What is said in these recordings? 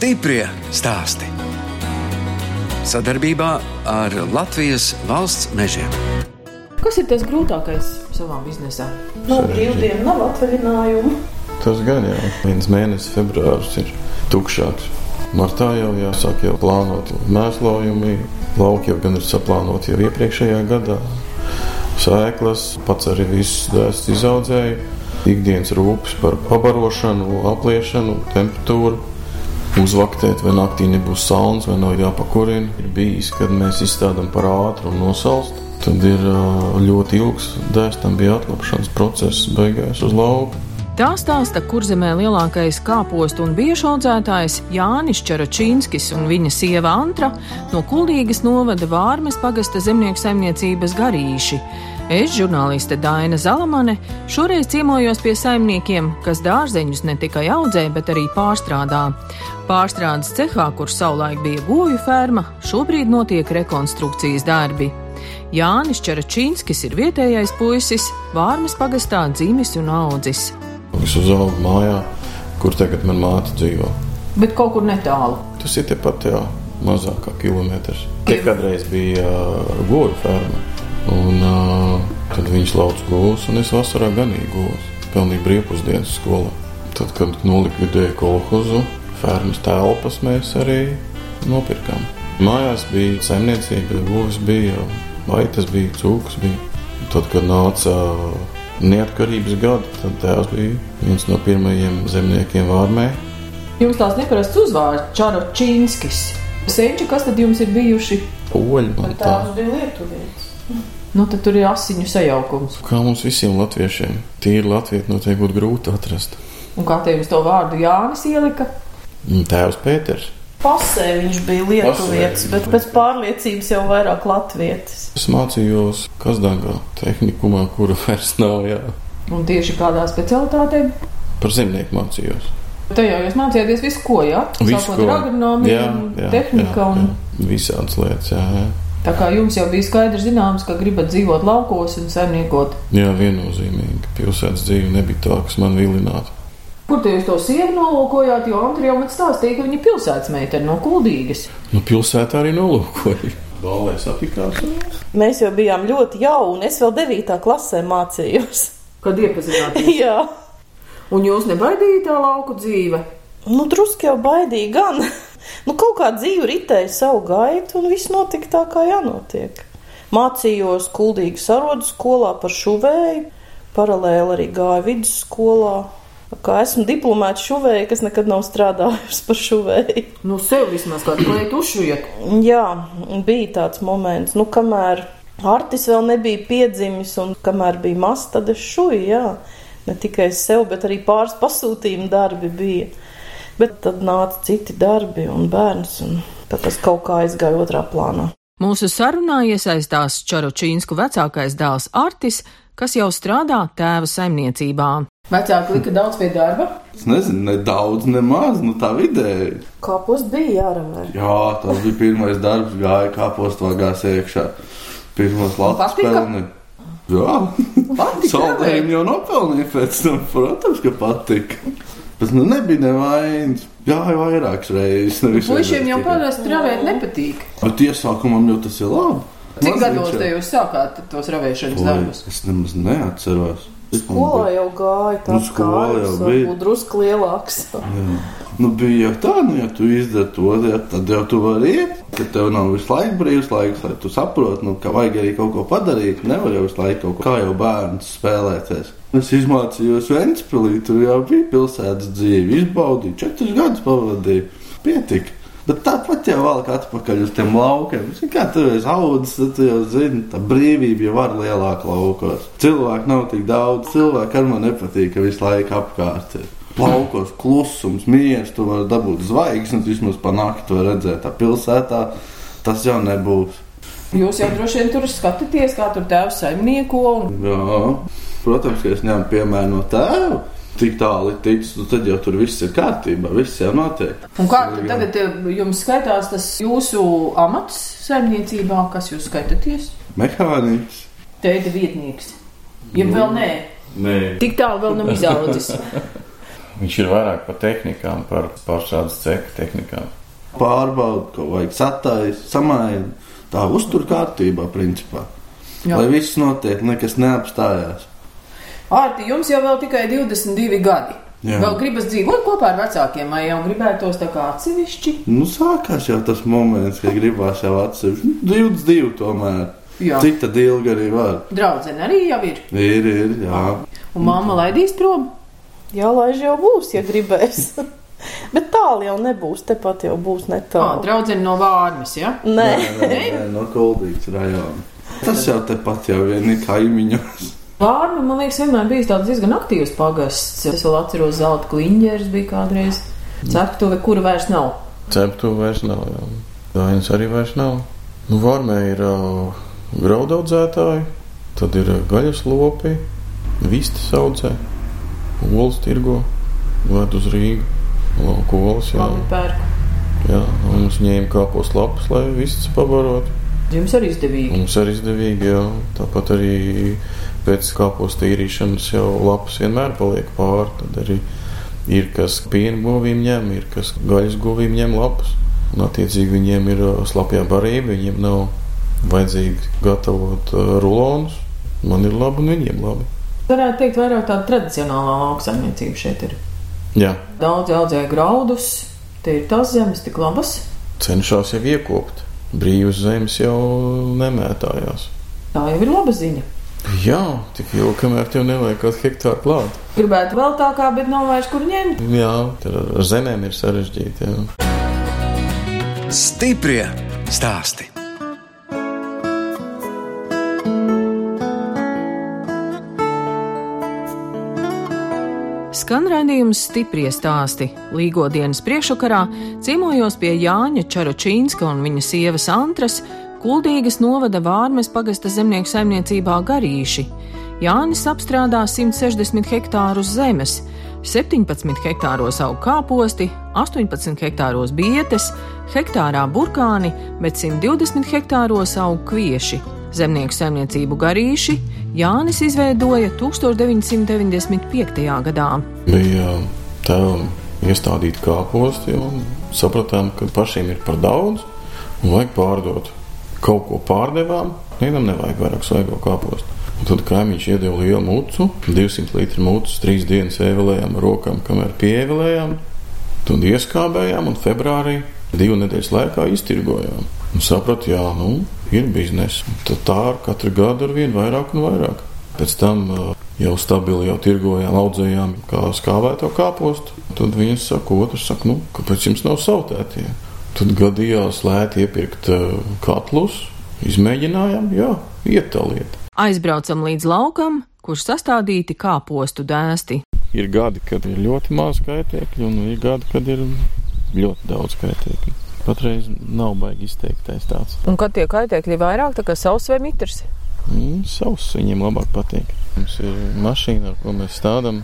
Stiprie stāsti. Sadarbībā ar Latvijas valsts mežiem. Kas ir tas grūtākais savā biznesā? Nav brīvdienu, nav atvaļinājumu. Tas gan jau viens mēnesis, februāris ir tukšāks. Martā jau jāsāk jau plānot mēslojumi. Lauki jau gan ir saplānoti jau iepriekšējā gadā. Sēklas, pats arī viss dēsts izaudzēja. Ikdienas rūpes par pabarošanu, apliešanu, temperatūru uzvaktēt, vai naktī nebūs sauns, vai nav jāpakurina. Ir bijis, kad mēs izstādām par ātru un nosalst. Tad ir ļoti ilgs dēstam bija atlapšanas process, beigās uz lauka. Tā stāsta kurzemē lielākais kāpostu un biežu audzētājs Jānis Čaračīnskis un viņa sieva Antra no Kuldīgas novada Vārmes pagasta zemnieku saimniecības garīši. Es, žurnāliste Daina Zalamane, šoreiz ciemojos pie saimniekiem, kas dārzeņus ne tikai audzē, bet arī pārstrādā. Pārstrādes cehā, kur savulaik bija goju ferma, šobrīd notiek rekonstrukcijas darbi. Jānis Čaračīnskis ir vietējais puisis, Vārmes pagastā dzimis un audzis. Es uzaugu mājā, kur tagad manā māte dzīvo. Bet kaut kur netālu. Tas ir tepat, jā, mazāk kā kilometrs. Tie kādreiz bija uh, goju ferma. Un, uh, tad viņš lauca govs, un es vasarā ganīju govs. Pelnīju brīvpusdienas skolā. Tad, kad nolikvidēja kolhozu, fermas telpas mēs arī nopirkām. Mājās bija saimniecība, govs bija, vaitas bija, cūks bija. Tad, kad nāca uh, neatkarības gadi, tad tēvs bija viens no pirmajiem zemniekiem Vārmē. Jums tās neparasts uzvārds - Čaračīnskis. Senči, kas tad jums ir bijuši? Poļi man tā. Tās bija lietuvietis. Nu, tad tur ir asiņu sajaukums. Kā mums visiem latviešiem, tīri latvieti noteikti būtu grūti atrast. Un kā tev uz to vārdu Jānis ielika? Tēvs Pēters. Pasē viņš bija lietuvietis, bet pēc pārliecības jau vairāk latvietis. Es mācījos Kazdangā, tehnikumā, kura vairs nav. Jā. Un tieši kādā specialitātē? Par zemnieku mācījos. Tajā jūs mācījāties visu, ko, jā? Visu, Sākot ar agronomiju, tehnika jā, un... Jā, visādas lietas, jā, jā. Tā kā jums jau bija skaidrs zināms, ka gribat dzīvot laukos un saimniekot. Jā, viennozīmīgi. Pilsētas dzīve nebija tā, kas man vilinātu. Kur jūs to sievu nolūkojāt? Jo Antri jau man stāstīja, ka viņa pilsētas meitene no Kuldīgas. Nu, pilsētā arī nolūkoja. Balē satikās. Mēs jau bijām ļoti jauni. Es vēl 9. klasē mācījos. Kad iepazināties? Jā. Un jūs nebaidījāt tā lauku dzīve? Nu, drusku jau baidīja gan. nu, kaut kā dzīve ritēja savu gaitu, un viss notika tā, kā jānotiek. Mācījos Kuldīgas arodu skolā par šuvēju, paralēli arī gāju vidusskolā Kā esmu diplomāts šuvēja, kas nekad nav strādājusi par šuvēju. Nu, sev vismaz kādu lietu uzšujiet. Jā, bija tāds moments, nu, kamēr Artis vēl nebija piedzimis un kamēr bija mazs, tad es šuju, jā. Ne tikai sev, bet arī pāris pasūtījumu darbi bija. Bet tad nāca citi darbi un bērns, un tad tas kaut kā aizgāja otrā plānā. Mūsu sarunā iesaistās Čaročīnsku vecākais dēls Artis, kas jau strādā tēva saimniecībā. Vecāki lika daudz pie darba? Es nezinu, ne daudz, ne maz, nu tā vidēji. Kāpos bija jāravē? Jā, tas bija pirmais darbs, gāja kāpostu vagās iekšā. Pirmos lapas pelni. Jā, saldējumi jau nopelnīja pēc tam, protams, ka patika. Bet nu nebija nevainas. Jā, jau vairākas reizes. Puisiem jau parasti ravēt nepatīk. Bet iesākumam jau tas ir labi. Cik gados te jūs sākāt tos ravēšanas darbus? Es nemaz neatceros. Skolā jau gāja tā, nu, skolā jau bija drusku lielāks. nu, bija jau tā, nu, ja tu izdari to, ja, tad jau tu vari iet. Kad tev nav visu laiku brīvs laiks, lai tu saproti, nu, ka vajag arī kaut ko padarīt. Nevar jau visu laiku kaut ko kā jau bērns spēlēties. Es izmācījos Ventspilī, tur jau bija pilsētas dzīve, izbaudīju, četrus gadus pavadīju. Pietika. Bet tāpat jau vēl kā atpakaļ uz tiem laukiem. Kā tur ir audzis, tad tu jau zini, tā brīvība jau var lielāka laukos. Cilvēku nav tik daudz, cilvēku ar man nepatīk, ka visu laiku apkārt ir. Laukos klusums, mieres, tu vari dabūt zvaigznes, vismaz pa nakti to redzēt. Tā pilsētā tas jau nebūs. Jūs jau droši vien tur skatāties, kā tur tēvs saimnieko. Un... Jā, protams, ka es ņemu piemēru no tēva tik tālu tiks, nu tad jau tur viss ir kārtībā, viss jau notiek. Un kā tagad jums skaitās tas jūsu amats saimniecībā, kas jūs skaitāties? Mehāniķis. Teita vietnieks. Ja nu, vēl nē. Nē. Tik tālu vēl nav izaudzis. viņš ir vairāk par tehnikām, par pārstrādes ceku tehnikām. Pārbauda, ko vajag satājas, samaina. Tā uztur kārtībā, principā. Jā. Lai viss notiek, nekas neapstājās. Ārti, jums jau vēl tikai 22 gadi. Jā. Vēl gribas dzīvot kopā ar vecākiem, vai jau gribētos tā kā atsevišķi? Nu, sākās jau tas moments, kad gribās jau atsevišķi. Nu, 22 tomēr. Jā. Cik tad ilgi arī var? Draudzene arī jau ir. Ir, ir, jā. Un mamma laidīs prom. Jā, laiž jau būs, ja gribēs. Bet tālu jau nebūs, tepat jau būs Tā, netālu. draudzene no Vārmas, ja? Nē, Nē, nē, nē, no Kuldīgas rajona. Tas jau tepat jau vien ir kaimiņos. Vārma, man liekas, vienmēr bijis tāds diezgan aktīvs pagasts. Es vēl atceros, zelta kliņģeris bija kādreiz. Ceptuve, kura vairs nav. Ceptu vairs nav, jā. Dainis arī vairs nav. Nu, Vārmē ir uh, graudaudzētāji, tad ir uh, gaļas lopi, vistas audzē, olas tirgo, ved uz Rīgu, lauku olas, jā. Jā, un mums ņēma kāpos lapas, lai vistas pabarotu. Jums arī izdevīgi. Mums arī izdevīgi, jā. Tāpat arī pēc kāpos tīrīšanas jau lapas vienmēr paliek pāri. Tad arī ir kas piena govīm ņem, ir kas gaļas govīm ņem lapas. Un attiecīgi viņiem ir ā, slapjā barība, viņiem nav vajadzīgi gatavot ā, rulonus. Man ir labi un viņiem labi. Varētu teikt, vairāk tāda tradicionālā lauksaimniecība šeit ir. Jā, Daudz audzēja graudus, tie ir tās zemes tik labas. cenšas jau iekopt. Brīvas zemes jau nemētājās. Tā jau ir laba ziņa. Jā, tik ilgi, kamēr tev nevajag kaut hektāru klāt. Gribētu vēl tā kā, bet nav vairs kur ņemt. Jā, tad ar zemēm ir sarežģīti. Jā. Stiprie stāsti. Skan raidījums stiprie stāsti. Līgo dienas priekšvakarā ciemojos pie Jāņa Čaročīnska un viņa sievas Antras, Kuldīgas novada Vārmes pagasta zemnieku saimniecībā Garīši. Jānis apstrādā 160 hektārus zemes, 17 hektāros aug kāposti, 18 hektāros bietes, hektārā burkāni, bet 120 hektāros aug kvieši. Zemnieku saimniecību Garīši Jānis izveidoja 1995. gadā. bija tēvam iestādīti kāposti, un sapratām, ka pašiem ir par daudz un vajag pārdot. Kaut ko pārdevām, vienam nevajag vairāk svaigo kāpostu. Un tad kaimiņš iedeva lielu mucu, 200 litru mucus, trīs dienas ēvelējām ar rokām, kamēr pieevelējām. Tad ieskābējām un februārī divu nedēļas laikā iztirgojām. Un sapratu, jā, nu, ir biznesa. Tad tā ar katru gadu ar vien vairāk un vairāk. Pēc tam uh, jau stabili jau tirgojām, audzējām kā skābēto kāpostu. Tad viens saka, otrs saka, nu, kāpēc jums nav sautētie? Tad gadījās lēti iepirkt uh, katlus, izmēģinājām, jā, ietaliet. Aizbraucam līdz laukam, kurš sastādīti kāpostu dēsti. Ir gadi, kad ir ļoti maz kaitēkļu, un ir gadi, kad ir ļoti daudz kaitēkļu. Patreiz nav baigi izteiktais tāds. Un kad tie kaitēkļi ir vairāk, tā kā savs vai mitrs? Mm, savs viņiem labāk patīk. Mums ir mašīna, ar ko mēs stādām.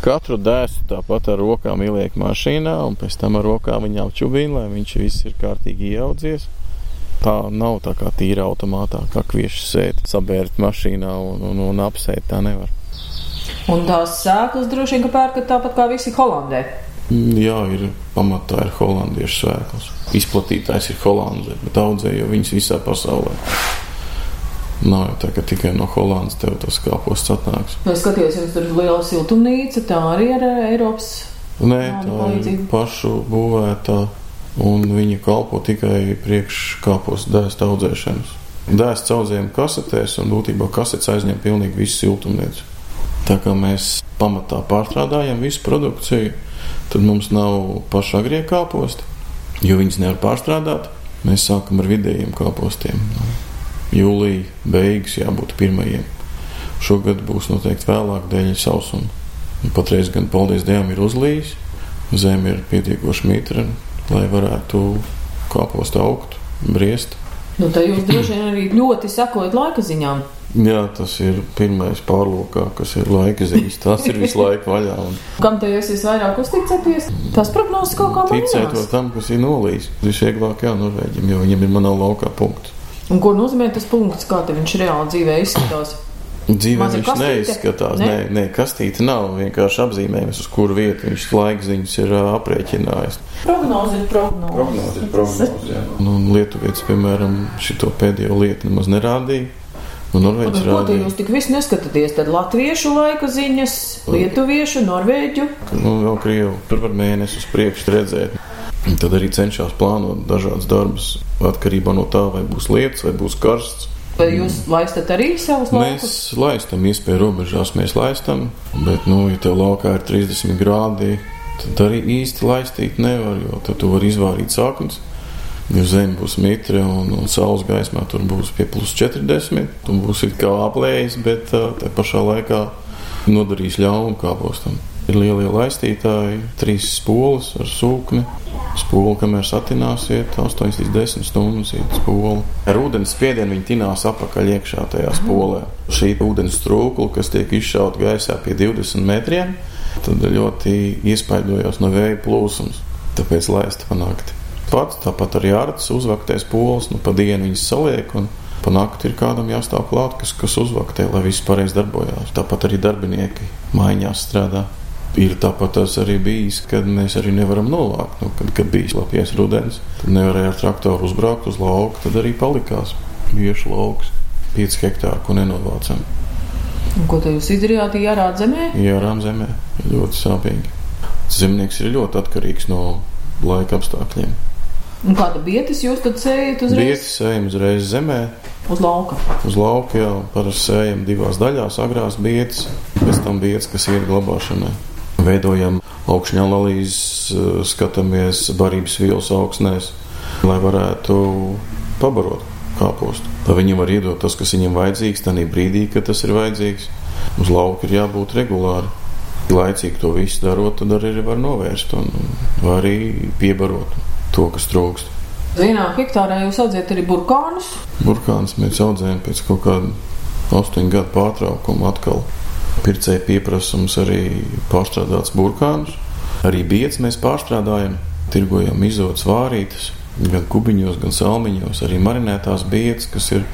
Katru dēstu tāpat ar rokām ieliek mašīnā, un pēc tam ar rokām viņa apčubina, lai viņš viss ir kārtīgi ieaudzies. Tā nav tā kā tīra automātā, kā kvieši sēt, sabērt mašīnā un, un, un apsēt. Tā nevar. Un tās sēklas droši vien, ka pērkat tāpat kā visi Holandē. Mm, Jā, ir pamatā ir holandiešu svētlis. Izplatītājs ir Holandē, bet audzēja jau viņas visā pasaulē. Nav jau tā, ka tikai no Holandas tev tas kāposts atnāks. Es skatījos, jums tur ir liela siltumnīca, tā arī ir eh, Eiropas. Nē, tā ir palīdzība. pašu būvēta, un viņi kalpo tikai priekš kāpostu dēstu audzēšanas. Dēsts audzējam kasetēs, un būtībā kasetes aizņem pilnīgi visu siltumnīcu. Tā kā mēs pamatā pārstrādājam visu produkciju, tad mums nav paša agrie kāposti, jo viņas nevar pārstrādāt. Mēs sākam ar vidējiem kāpostiem. Jūlija beigas jābūt pirmajiem. Šogad būs noteikti vēlāk dēļ sausuma. Patreiz gan paldies Dievam ir uzlījis, zeme ir pietiekoši mitra, lai varētu kāpost augt, briest. Nu, tā jūs droši vien arī ļoti sakojat laika ziņām. Jā, tas ir pirmais pārlūkā, kas ir laika ziņas. Tas ir visu laiku vaļā. Un Kam te jūs visvairāk uzticaties? Tas prognozes kaut kā ticēt mainās. tam, kas ir nolījis. Visvieglāk jā, Norvēģim, jo viņam ir manā laukā punkts. Un ko nozīmē tas punkts, kā te viņš reāli dzīvē izskatās? Dzīvē Maza viņš kastīte? neizskatās. Ne? Nē, nē, kastīte nav vienkārši apzīmējums, uz kuru vietu viņš laikziņus ir ā, aprēķinājis. Prognoze ir prognoze. Prognozes, prognozes, jā. Nu, Lietuvietis, piemēram, šito pēdējo lietu nemaz nerādīja. Un Norvēģis Ko te rādīja. jūs tik visu neskatāties? Tad latviešu laika ziņas, lietuviešu, norvēģu. Nu, vēl krievu. Tur var mēnesi uz priekšu redzēt. Un tad arī cenšas plānot dažādas darbus atkarībā no tā, vai būs lietas, vai būs karsts. Vai jūs laistat arī savus Mēs laukus? laistam, iespēju robežās mēs laistam, bet, nu, ja tev laukā ir 30 grādi, tad arī īsti laistīt nevar, jo tad tu vari izvārīt saknes. Jo zeme būs mitre un, un saules gaismā tur būs pie plus 40. Tu būsi kā aplējis, bet tā pašā laikā nodarīs ļaunu kāpostam. Ir lielie laistītāji, trīs spoles ar sūkni. Spūle, kamēr satināsiet, 8 līdz 10 stundas iet spūle. Ar ūdens spiedienu viņi tinās apakaļ iekšā tajā spolē. Šī ūdens trūkla, kas tiek izšauta gaisā pie 20 metriem, tad ļoti iespaidojās no vēja plūsmas. Tāpēc laista pa nakti. Pats tāpat arī ārsts uzvaktēs pols, nu pa dienu viņas saliek un pa nakti ir kādam jāstāv klāt, kas, kas uzvaktē, lai viss pareizi darbojās. Tāpat arī darbinieki maiņās strādā. Ir tāpat tas arī bijis, kad mēs arī nevaram novākt. Nu, kad, kad bija slapjais rudens, tad nevarēja ar traktoru uzbraukt uz lauku, tad arī palikās bieži lauks. 5 hektāri, ko nenovācam. Un Ko te jūs izdarījāt, ierāt zemē? Jārām zemē ļoti sāpīgi. Zemnieks ir ļoti atkarīgs no laika apstākļiem. Un kāda bietas jūs tad sējat uzreiz Bieti sējam uzreiz zemē, uz lauka? uz lauka jau parasti sējam divās daļās, agrās bietas, pēc tam bietas, kas ir glabāšanai. Veidojam augšņā lalīs, skatāmies barības vielas augsnēs, lai varētu pabarot kāpostu. Lai viņam var iedot tas, kas viņam vajadzīgs, tajā brīdī, kad tas ir vajadzīgs. Uz lauka ir jābūt regulāri. Laicīgi to visu darot, tad arī var novērst un vai arī piebarot to, kas trūkst. Vienā hektārā jūs audzējat arī burkānus. Burkāns mēs audzējam pēc kaut kāda astoņu gadu pārtraukuma atkal. Pircēji pieprasa mums arī pārstrādāts burkānus. Arī biets mēs pārstrādājam, tirgojam izotas vārītas, gan kubiņos, gan salmiņos, arī marinētās bietas, kas ir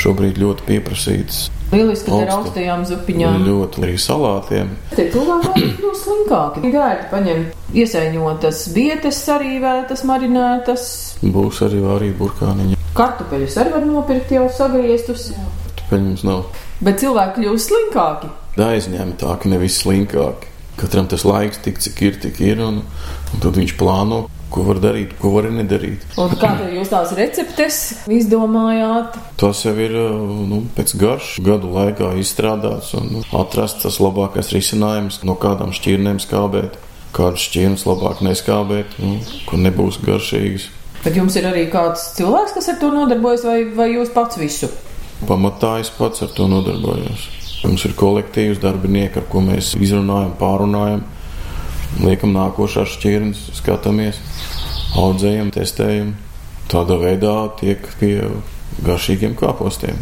šobrīd ļoti pieprasītas. Lieliski, ar Augsta. augstajām zupiņām. Ļoti arī salātiem. Tie cilvēki kļūst slinkāki. Gaidi paņem iesaiņotas bietes, sarīvētas, marinētas. Būs arī vārīta burkāniņa. Kartupeļus arī var nopirkt jau sagrieztus. Tāpēc mums nav Bet cilvēki kļūst slinkāki. Aizņemtāki, nevis slinkāki. Katram tas laiks, tik cik ir, tik ir, un, un tad viņš plāno, ko var darīt, ko var nedarīt. Un kā tad jūs tās receptes izdomājāt? Tas jau ir nu, pēc garš gadu laikā izstrādāts un nu, atrasts tas labākais risinājums, no kādām šķirnēm skābēt, kādas šķirnes labāk neskābēt, nu, kur nebūs garšīgas. Bet jums ir arī kāds cilvēks, kas ar to nodarbojas, vai, vai jūs pats visu? Pamatā es pats ar to nodarbojos. Mums ir kolektīvs darbinieki, ar ko mēs izrunājam, pārunājam, liekam nākošās šķirnes, skatāmies, audzējam, testējam. Tādā veidā tiek pie garšīgiem kāpostiem.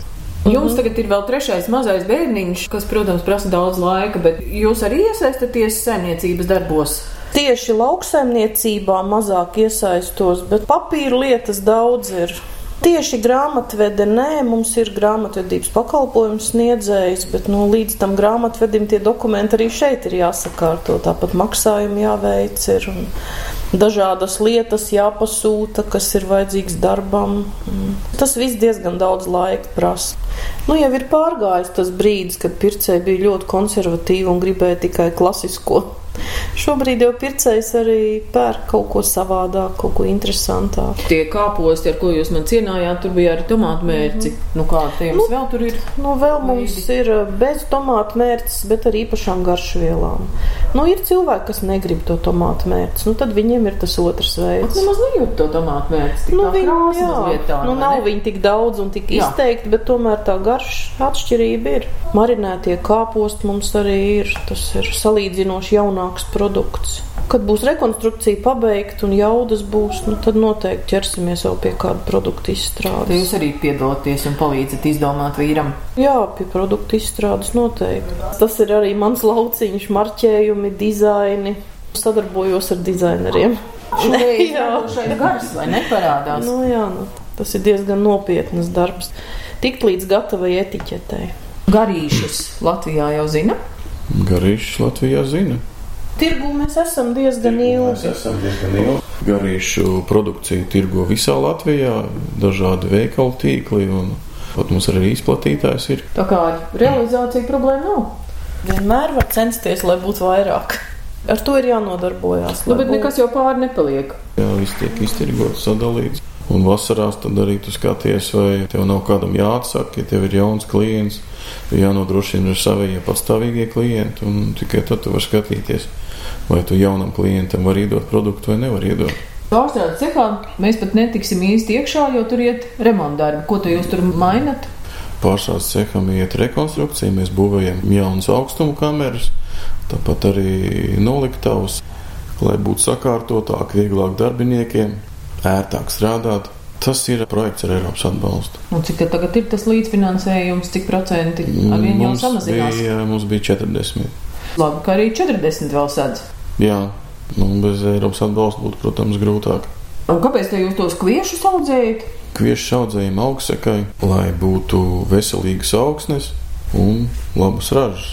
Jums tagad ir vēl trešais mazais bērniņš, kas, protams, prasa daudz laika, bet jūs arī iesaistaties saimniecības darbos. Tieši lauksaimniecībā mazāk iesaistos, bet papīra lietas daudz ir. Tieši grāmatvede nē, mums ir grāmatvedības pakalpojums sniedzējs, bet nu, līdz tam grāmatvedim tie dokumenti arī šeit ir jāsakārto. Tāpat maksājumi jāveic ir dažādas lietas jāpasūta, kas ir vajadzīgs darbam. Tas viss diezgan daudz laika prasa. Nu, jau ir pārgājis tas brīdis, kad pircēji bija ļoti konservatīvi un gribēja tikai klasisko. Šobrīd jau pircējs arī pērk kaut ko savādāk, kaut ko interesantāku. Tie kāposti, ar ko jūs man cienājāt, tur bija arī tomātu mērci. Nu, kā tie jums vēl tur ir? Nu, vēl mums ir uh, bez tomātu mērķis, bet ar īpašām garšvielām. Nu, ir cilvēki, kas negrib to tomātu mērķi, nu, tad viņiem ir tas otrs veids. nemaz nejūtu to tomātu mērci. Nu, viņi, jā, vietā, nu, nav viņi tik daudz un tik Jā. izteikti, bet tomēr tā garša atšķirība ir. Marinētie kāposti mums arī ir. Tas ir salīdzinoši jaunāks produkts. Kad būs rekonstrukcija pabeigta un jaudas būs, nu, tad noteikti ķersimies vēl pie kāda produkta izstrādes. jūs arī piedalāties un palīdzat izdomāt vīram. Jā, pie produktu izstrādes noteikti. Tas ir arī mans lauciņš, marķējumi, dizaini. Sadarbojos ar dizaineriem. Šoreiz Jā. šeit gars vai neparādās? Nu, jā, nu, tas ir diezgan nopietnas darbs. Tikt līdz gatavai etiķetei. Garīšus Latvijā jau zina. Garīšs Latvijā zina. Tirgu mēs esam diezgan Mēs ilgi. esam diezgan ilgi. Garīšu produkciju tirgo visā Latvijā, dažādi veikalu tīkli, un pat mums arī izplatītājs ir. Tā kā ar realizāciju problēma nav. Vienmēr var censties, lai būtu vairāk. Ar to ir jānodarbojas. Nu, bet būtu- nekas jau pāri nepaliek. Jā, viss tiek iztirgots, sadalīts. Un vasarās tad arī tu skaties, vai tev nav kādam jāatsaka, ja tev ir jauns klients, jānodrošina ar saviem pastāvīgie klienti, un tikai tad tu vari skatīties, vai tu jaunam klientam var iedot produktu vai nevar iedot. Pārstrādes cehā mēs pat netiksim īsti iekšā, jo tur iet remontdarbi. Ko tu jūs tur mainat? Pārsādes ceham iet rekonstrukcija, mēs būvējam jaunas augstuma kameras, tāpat arī noliktavas, lai būtu sakārtotāk, vieglāk darbiniekiem, ērtāk strādāt. Tas ir projekts ar Eiropas atbalstu. Un cik tad tagad ir tas līdzfinansējums, cik procenti ar vienu jau samazinās? bija, mums bija 40. Labi, ka arī 40 vēl sadz. Jā, nu, bez Eiropas atbalsta būtu, protams, grūtāk. Un kāpēc jūs tos kviešus audzējat? Kviešu audzējiem augstsakai, lai būtu veselīgas augsnes un labas ražas.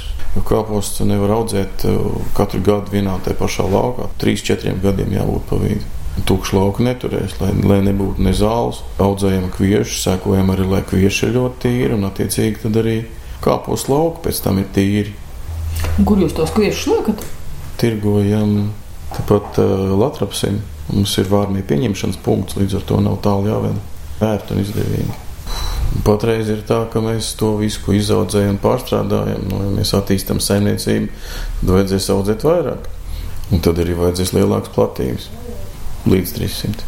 Kāposts nevar audzēt uh, katru gadu vienā un tajā pašā laukā. Trīs, četriem gadiem jābūt pa vidu. Tukšu lauku neturēs, lai, lai nebūtu ne zāles. Audzējam kviešu, sekojam arī, lai kvieši ir ļoti tīri un attiecīgi tad arī kāpos lauku pēc tam ir tīri. Kur jūs tos kviešus liekat? Tirgojam tāpat uh, Latvijam. Mums ir vārnī pieņemšanas punkts, līdz ar to nav tālu jāved. Ērti un izdevīgi. Patreiz ir tā, ka mēs to visu, ko izaudzējam un pārstrādājam, nu, ja mēs attīstam saimniecību, tad vajadzēs audzēt vairāk. Un tad arī vajadzēs lielākas platības līdz 300.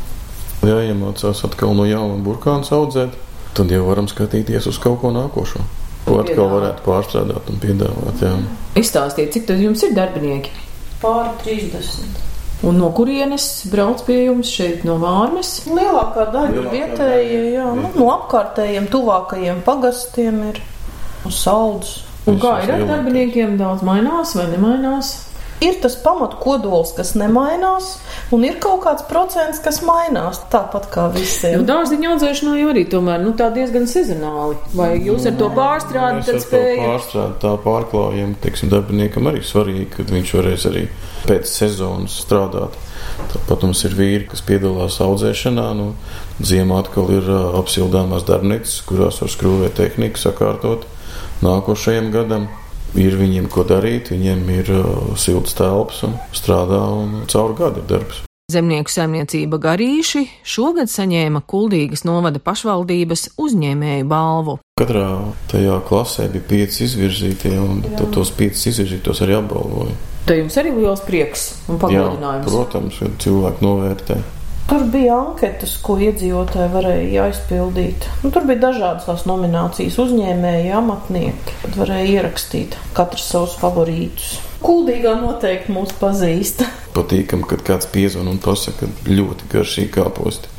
Jāiemācās atkal no jauna burkāns audzēt, tad jau varam skatīties uz kaut ko nākošo. Ko atkal varētu pārstrādāt un piedāvāt. Jā. Izstāstiet, cik tad jums ir darbinieki? Pāri 30. Un no kurienes brauc pie jums šeit no Vārmes? Lielākā daļa ir Lielākā vietējie, daļa, jā, nu, jā. no apkārtējiem, tuvākajiem pagastiem ir uz saldus. Un kā ir ar darbiniekiem? Daudz mainās vai nemainās? Ir tas pamatu kodols, kas nemainās, un ir kaut kāds procents, kas mainās tāpat kā Jo visiem. dārziņa audzēšanā jau arī tomēr nu, tā diezgan sezonāli. Vai jūs ar to pārstrādi Mēs ar tad spējat? pārstrādi, tā pārklājam, teiksim, darbiniekam arī svarīgi, ka viņš varēs arī pēc sezonas strādāt. Tāpat mums ir vīri, kas piedalās audzēšanā. Nu, ziemā atkal ir ā, apsildāmās darbnīcas, kurās var skrūvēt tehniku, sakārtot nākošajam gadam. Ir viņiem ko darīt, viņiem ir uh, silts telpas un strādā, un caur gadu ir darbs. Zemnieku saimniecība Garīši šogad saņēma Kuldīgas novada pašvaldības uzņēmēju balvu. Katrā tajā klasē bija pieci izvirzītie, un tad tos piecus izvirzītos arī apbalvoja. Te jums arī liels prieks un Jā, pagodinājums. protams, kad cilvēki novērtē. Tur bija anketas, ko iedzīvotāji varēja aizpildīt. Nu, tur bija dažādas tās nominācijas, uzņēmēji, amatnieki. Tad varēja ierakstīt katrs savus favorītus. Kuldīgā noteikti mūs pazīst. Patīkam, kad kāds piezvan un pasaka, ka ļoti garšīgi kāposti.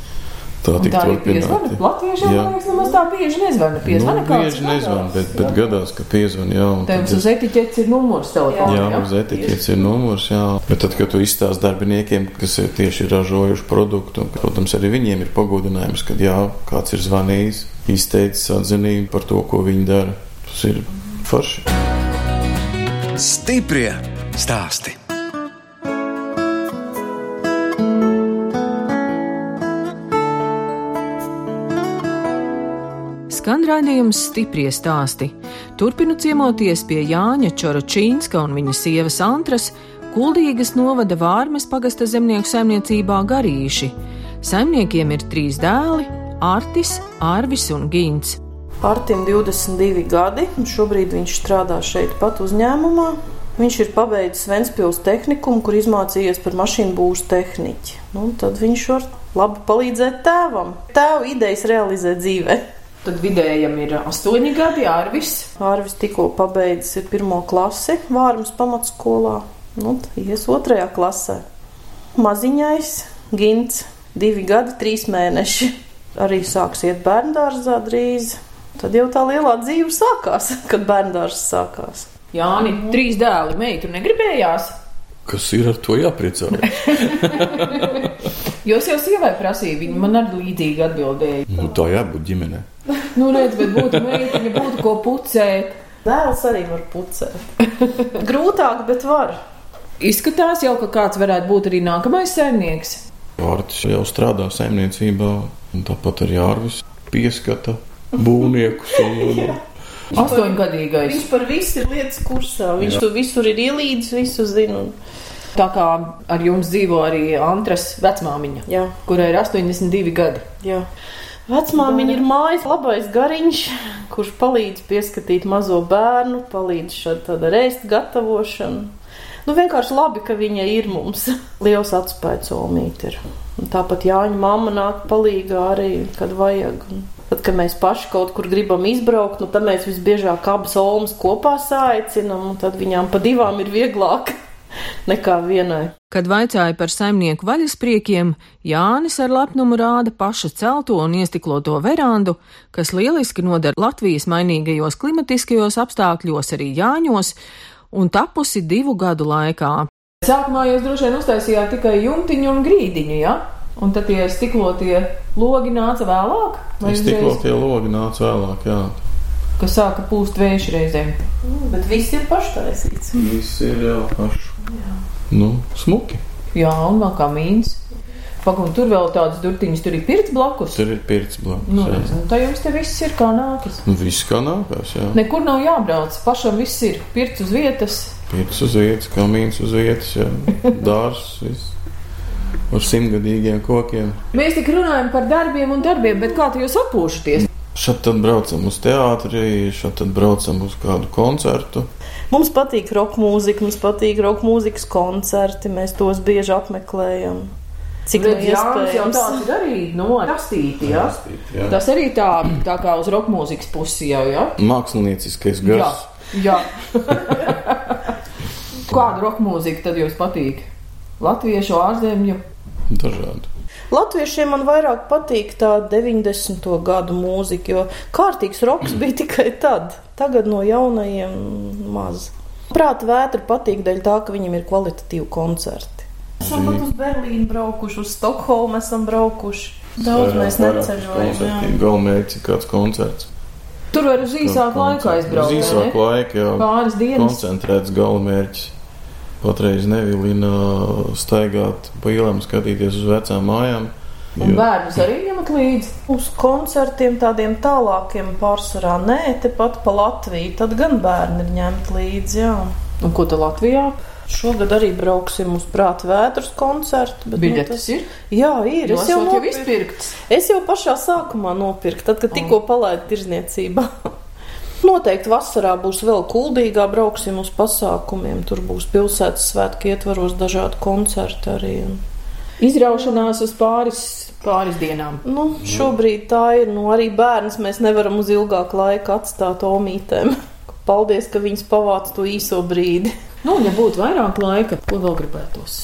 Tā Tā arī piezvana. Latvieši jau Jā. liekas, nemaz tā bieži nezvana. Piezvana Nu, kāds bieži nezvan, gadās. bet, bet gadās, ka piezvan, jā. Tev uz es- etiķetes ir numurs telefonā. Jā, uz etiķetes ir numurs, jā. Bet tad, kad tu izstāsti darbiniekiem, kas ir tieši ražojuši produktu, un, protams, arī viņiem ir pagodinājums, ka jā, kāds ir zvanījis, izteicis atzinību par to, ko viņi dara. Tas ir forši. Stiprie stāsti. Raidījums stiprie stāsti. Turpinu ciemoties pie Jāņa Čoročīnska un viņa sievas Antras, Kuldīgas novada Vārmes pagasta zemnieku saimniecībā Garīši. Saimniekiem ir trīs dēli - Artis, Arvis un Gins. Artim 22 gadi, un šobrīd viņš strādā šeit pat uzņēmumā. Viņš ir pabeidzis Ventspils tehnikumu, kur izmācījies par mašīnu būvniecības tehniķi. Nu, tad viņš var labi palīdzēt tēvam. Tēva idejas realizēt dzīvē. Tad vidējam ir astoņi gadi, Arvis. Ārvis tikko pabeidzis ir pirmo klasi Vārmas pamatskolā, nu, ies otrajā klasē. Maziņais, Gins, divi gadi, trīs mēneši. Arī sāks iet bērngārzā drīz. Tad jau tā lielā dzīve sākās, kad bērngārzs sākās. Jāni, trīs dēli, meitu negribējās. Kas ir ar to jāpriecājas? Jūs jau sievai prasīja, viņa man arī līdzīgi atbildēja. nu, tā jābūt ģimenei. Nu, redz, bet būtu meitene, būtu ko pucēt. Dēls arī var pucēt. Grūtāk, bet var. Izskatās jau, ka kāds varētu būt arī nākamais saimnieks. Vārds jau strādā saimniecībā, un tāpat arī ārvis pieskata būvniekus. Un, Astoņgadīgais. Viņš par visu ir lietas kursā. Viņš Jā. tur visur ir ielīdzis, visu zina. Un... Tā kā ar jums dzīvo arī Antras vecmāmiņa, Jā, kurai ir 82 gadi. jā. Vecmāmiņa ir mājas labais gariņš, kurš palīdz pieskatīt mazo bērnu, palīdz šāda tāda rēst gatavošana. Nu, vienkārši labi, ka viņa ir mums. Liels atspējas omīte ir. Un tāpat Jāņa mamma nāk palīgā arī, kad vajag. Un Tad, kad mēs paši kaut kur gribam izbraukt, nu, tad mēs visbiežāk abas olmas kopā saicinām, un tad viņām pa divām ir vieglāk nekā vienai. Kad vaicāja par saimnieku vaļaspriekiem, Jānis ar lepnumu rāda paša celto un iestikloto verandu, kas lieliski noder Latvijas mainīgajos klimatiskajos apstākļos, arī Jāņos, un tapusi divu gadu laikā. Sākumā jūs droši vien uztaisījāt tikai jumtiņu un grīdiņu, ja? Un tad tie stiklotie logi nāca vēlāk, vai Tikko uzreiz, tie logi nāca vēlāk, jā. kas sāka pūst vējš reizēm. Mm, Bet viss ir paštaisīts. Viss ir jau pašu. Nu, smuki. Jā, un vēl kā mīns. Pagaidām, tur vēl tādas durtiņas, tur ir pirts blakus. Tur ir pirts blakus. Nu, jā. redz, tā jums te viss ir kā nākas. Nu, Viss kā nākās, jā. Nekur nav jābrauc, pašam viss ir pirts uz vietas. Pirts uz vietas, kamīns uz vietas, jā. Dārs, viss. Ar simtgadīgiem kokiem. Mēs tik runājam par darbiem un darbiem, bet kā tu jūs atpūšaties? Šad tad braucam uz teātri, šad tad braucam uz kādu koncertu. Mums patīk roka mūzika, mums patīk roka mūzikas koncerti, mēs tos bieži apmeklējam. Cik nu jau iespējams? tāds ir arī no rastīti, jā. Jā. Tas arī tā, tā kā uz roka mūzikas pusi jau, jā. Mākslinieckais Jā, gars. jā. Kādu roka mūziku tad jums patīk? Latviešu, ārzemju? Dažādi. Latviešiem man vairāk patīk tā 90. gadu mūzika, jo kārtīgs roks bija tikai tad. Tagad no jaunajiem maz. Prāta vētra patīk dēļ tā, ka viņiem ir kvalitatīvi koncerti. Esam pat uz Berlīnu braukuši, uz Stokholmu esam braukuši. Daudz mēs neceļojam. jā. Galvenais ir kāds koncerts. Tur var uz īsāku laiku aizbraukt. Uz vai īsāku ne? laiku jau Pāris dienas. koncentrēts galamērķis. Patreiz nevilina staigāt pa ielām, skatīties uz vecām mājām. Un bērnus arī ņemat līdzi. Uz koncertiem tādiem tālākiem pārsvarā nē, tepat pa Latviju. Tad gan bērni ir ņemti līdzi. Jā. Un ko te Latvijā? Šogad arī brauksim uz prāta vētras koncertu. bet, nu, Biļetes tas- ir? Jā, ir. Es jau, Esot jau izpirkts. es jau pašā sākumā nopirku, tad, kad tikko palaidu tirzniecībā. Noteikti vasarā būs vēl kuldīgā, brauksim uz pasākumiem. Tur būs pilsētas svētki, ietvaros dažādi koncerti arī. Izraušanās uz pāris, pāris dienām. nu, šobrīd tā ir. Nu, arī bērns mēs nevaram uz ilgāku laiku atstāt omītēm. Paldies, ka viņas pavāc to īso brīdi. Nu, ja būtu vairāk laika, ko vēl gribētos?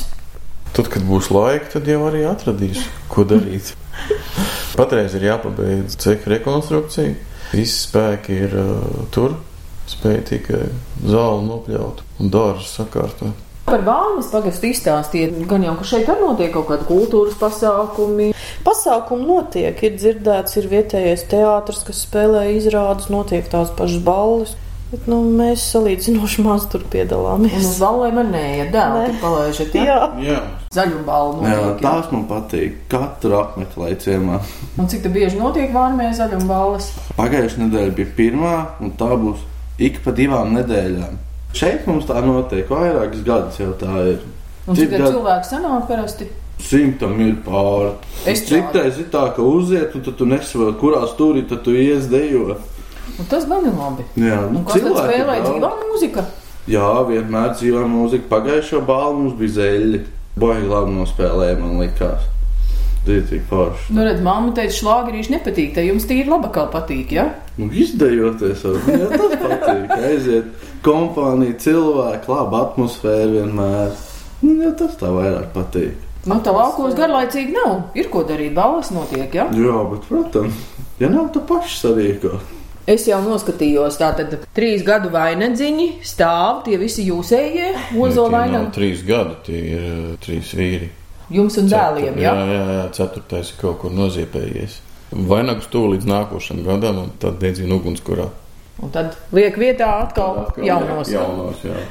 Tad, kad būs laika, tad jau arī atradīšu, ko darīt. Patreiz ir jāpabeidz ceļa rekonstrukcija. Visi spēki ir uh, tur. Spēja tikai zāli nopļaut un dārzu sakārtot. Par Vālnes pagastu izstāstiet, gan jau, ka šeit arī notiek kaut kādi kultūras pasākumi. Pasākumi notiek, ir dzirdēts, ir vietējais teātris, kas spēlē izrādes, notiek tās pašas balles. Bet, nu, mēs salīdzinoši maz tur Un uz piedalāmies. ar nē, dēlu palaižat, jā. Jā, Jā, Zaļu balvu Jā, notiek, jā. tās man patīk. Katru apmeklēju ciemā. Un cik te bieži notiek Vālmē zaļu balvas? Pagājušā nedēļa bija pirmā, un tā būs ik pa divām nedēļām. Šeit mums tā notiek vairākas gadus jau tā ir. Un Cik cik te gadu? cilvēki sanāk parasti? Simtam ir pāri. Es Citreiz ir tā, ka uziet, un tad tu nesaproti, kurā stūrī tad tu ies dejo. Un tas gan ir labi. Jā, nu, kas tad cilvēki spēlē daudz. dzīvā mūzika? Jā, vienmēr dzīvā mūzika. Pagājušā balva mums bija zeļi. Baigi labi nospēlēja, man likās. Rītīgi forši. Nu, redz, mamma teica, šlāgerīši nepatīk, te jums tīri laba kā patīk, jā? Ja? Nu, izdejoties, jau jā, tas patīk. Aiziet kompānija, cilvēki, laba atmosfēra vienmēr. Nu, jā, tas tā vairāk patīk. Nu, tā laukos garlaicīgi nav. Ir ko darīt, balvas notiek, jā? Ja? Jā, bet, protams, ja nav tā paša sarīko. Es jau noskatījos, tātad trīs gadu vainadziņi stāv, tie visi jūsējie, ozo tie nav vainag. trīs gadi, tie ir uh, trīs vīri. Jums un dēliem, jā? jā, jā, jā, ceturtais ir kaut kur noziepējies. Vainags tuvu līdz nākošam gadam, un tad dedzina ugunskurā. Un tad liek vietā atkal jaunos. jaunos jā.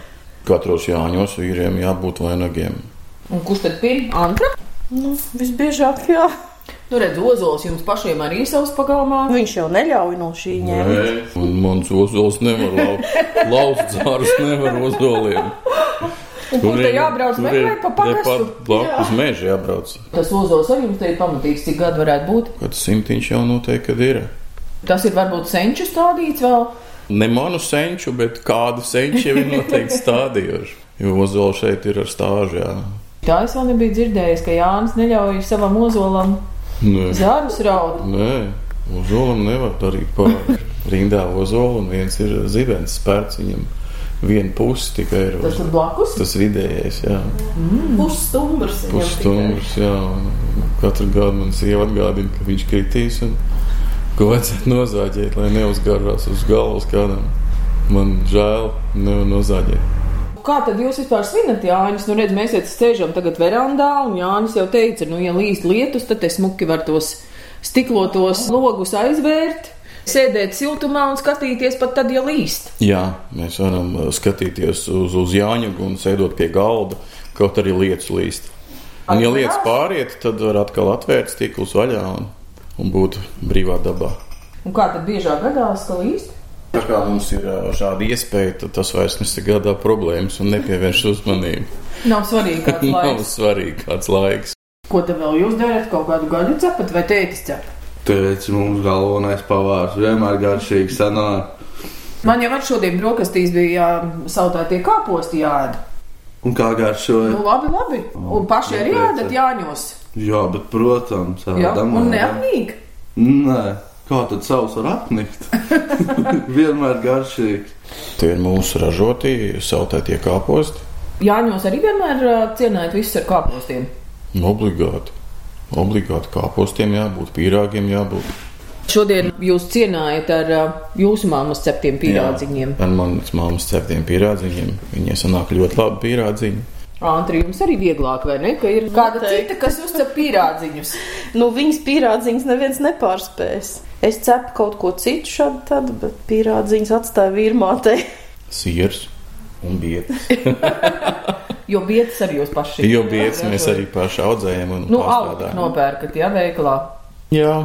Katros jāņos vīriem jābūt vainagiem. Un kurš tad pirmā? Antra? Nu, visbiežāk, jā. Nu, redz, ozols jums pašiem arī savs pagalmā. Viņš jau neļauj no šī. Nē, un mans ozols nevar lauzt. Lauzt zārus nevar ozoliem. Un kur te jābrauc meklēt pa pagastu? Blakus meža jābrauc. Tas ozols arī jums te ir pamatīgs, cik gadu varētu būt. Kad simtiņš jau noteikti kad ir. Tas ir varbūt senču stādīts vēl. Ne manu senču, bet kādu senču jau ir noteikti stādījuši. Jo ozols šeit ir ar stāžu, jā. Tā es vēl nebiju dzirdējis, ka Jānis neļauj savam ozolam Nē, zārus raut. Nē ozolam nevar darīt pāri. Rindā ozola un viens ir zibens spērts viņam. Viena puse tikai ir. Tas tur blakus. Tas vidējais, jā. Pusstumbrs. viņam Pusstundus, jā. Katru gadu man sieva atgādina, ka viņš kritīs un ko vajadzētu nozāģēt, lai neuzgarās uz galvas kādam. Man žēl, nevar nozāģēt. Kā tad jūs vispār svinat Jānis? Nu, redz, mēs šeit sēžam tagad verandā, un Jānis jau teica, nu, ja līst lietus, tad te smuki var tos stiklotos logus aizvērt, sēdēt siltumā un skatīties pat tad, ja līst. Jā, mēs varam uh, skatīties uz, uz Jāņagu un sēdot pie galda, kaut arī lietas līst. Un, ja lietas pāriet, tad var atkal atvērt stiklus vaļā un, un būt brīvā dabā. Un kā tad biežāk gadās, ka līst? Tā kā mums ir šāda iespēja, tad tas vairs nesagādā problēmas un nepievērš uzmanību. Nav svarīgi, kāds Nav laiks. svarīgi kāds laiks. Ko tad vēl jūs darat? Kaut kādu gaļu cepat vai tētis cep? Teicis, mums galvenais pavārs vienmēr garšīgi sanāk. Man jau ar šodien brokastīs bija sautētie kāposti jāēd. Un kā garšoja? Nu, labi, labi. Un paši arī ēdat jāņos. Jā, bet, protams, Jā, ēdam, un ēdam. neapnīk. Nē, kā tad savs var apnikt? vienmēr garšīgs. Tie ir mūsu ražotie sautētie kāposti. Jāņos arī vienmēr ā, cienājat visus ar kāpostiem. Nu, Obligāti. Obligāti kāpostiem jābūt, pīrāgiem jābūt. Šodien jūs cienājat ar jūsu māmas ceptiem pīrādziņiem. Jā, Ar manas māmas ceptiem pīrādziņiem. Viņiem sanāk ļoti labi pīrādziņi. Antri, jums arī vieglāk, vai ne? Ka ir kāda Noteikti. cita, kas uzcep pīrādziņus. Nu, viņas pīrādziņas neviens nepārspēs. Es cepu kaut ko citu šādu, tad, bet pīrādziņas atstāja vīrmātei. Siers un bietas. Jo vietas arī jūs paši. Jo bietas mēs arī paši audzējam un Nu, pārstrādājam. nopērkat, jā, veikalā. Jā,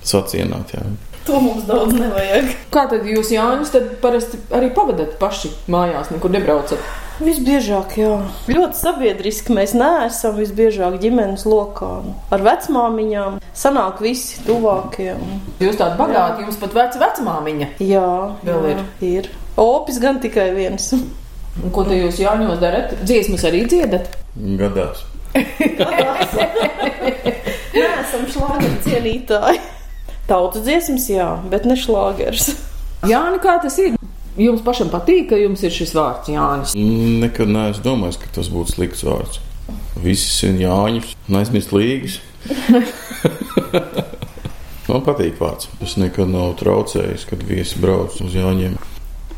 sacienāt, jā. To mums daudz nevajag. Kā tad jūs, Jānis, tad parasti arī pavadat paši mājās, nekur nebraucat? Visbiežāk, jā. Ļoti sabiedriski mēs neesam visbiežāk ģimenes lokā. Ar vecmāmiņām sanāk visi tuvākie. un- Jūs tādi bagāti, jums pat veca vecmāmiņa. Jā, Vēl jā, ir. Opis gan tikai viens. Un ko te jūs, Jāņos, darat? Dziesmas arī dziedat? Gadās. Nē, esam šlāgeru cienītāji. Tautas dziesmas, jā, bet ne šlāgers. Jāni, kā tas ir? Jums pašam patīk, ka jums ir šis vārds Jānis. Nekad neesmu domājis, ka tas būtu slikts vārds. Visi ir Jāņus, un aizmirst līgas. Man patīk vārds. Tas nekad nav traucējis, kad viesi brauc uz Jāņiem.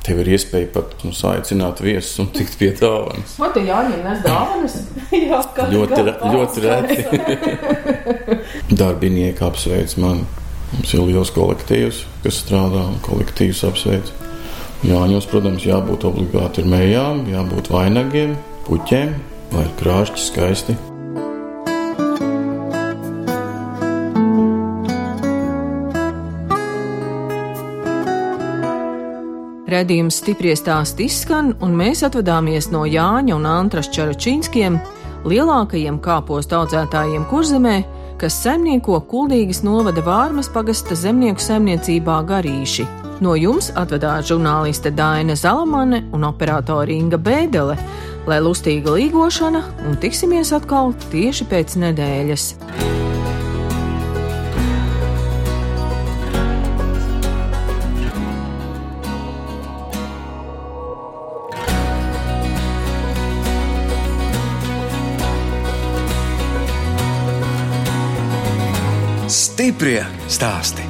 Tev ir iespēja pat nu, aicināt viesus un tikt pie dāvanas. Vai te Jāņiem nes dāvanas? jā, Ļoti, re- ļoti reti. Darbinieki apsveic mani. Mums ir liels kolektīvs, kas strādā un kolektīvs apsveic. Jāņos, protams, jābūt obligāti ar mējām, jābūt vainagiem, puķiem, lai ir krāšņi skaisti. Redījums stipri stāst izskan, un mēs atvadāmies no Jāņa un Antras Čaračīnskiem, lielākajiem kāpostu audzētājiem kurzemē, kas saimnieko Kuldīgas novada Vārmas pagasta zemnieku saimniecībā Garīši. No jums atvedās žurnāliste Daina Zalamane un operātore Inga Bēdele, lai lustīga līgošana un tiksimies atkal tieši pēc nedēļas. Stiprie stāsti.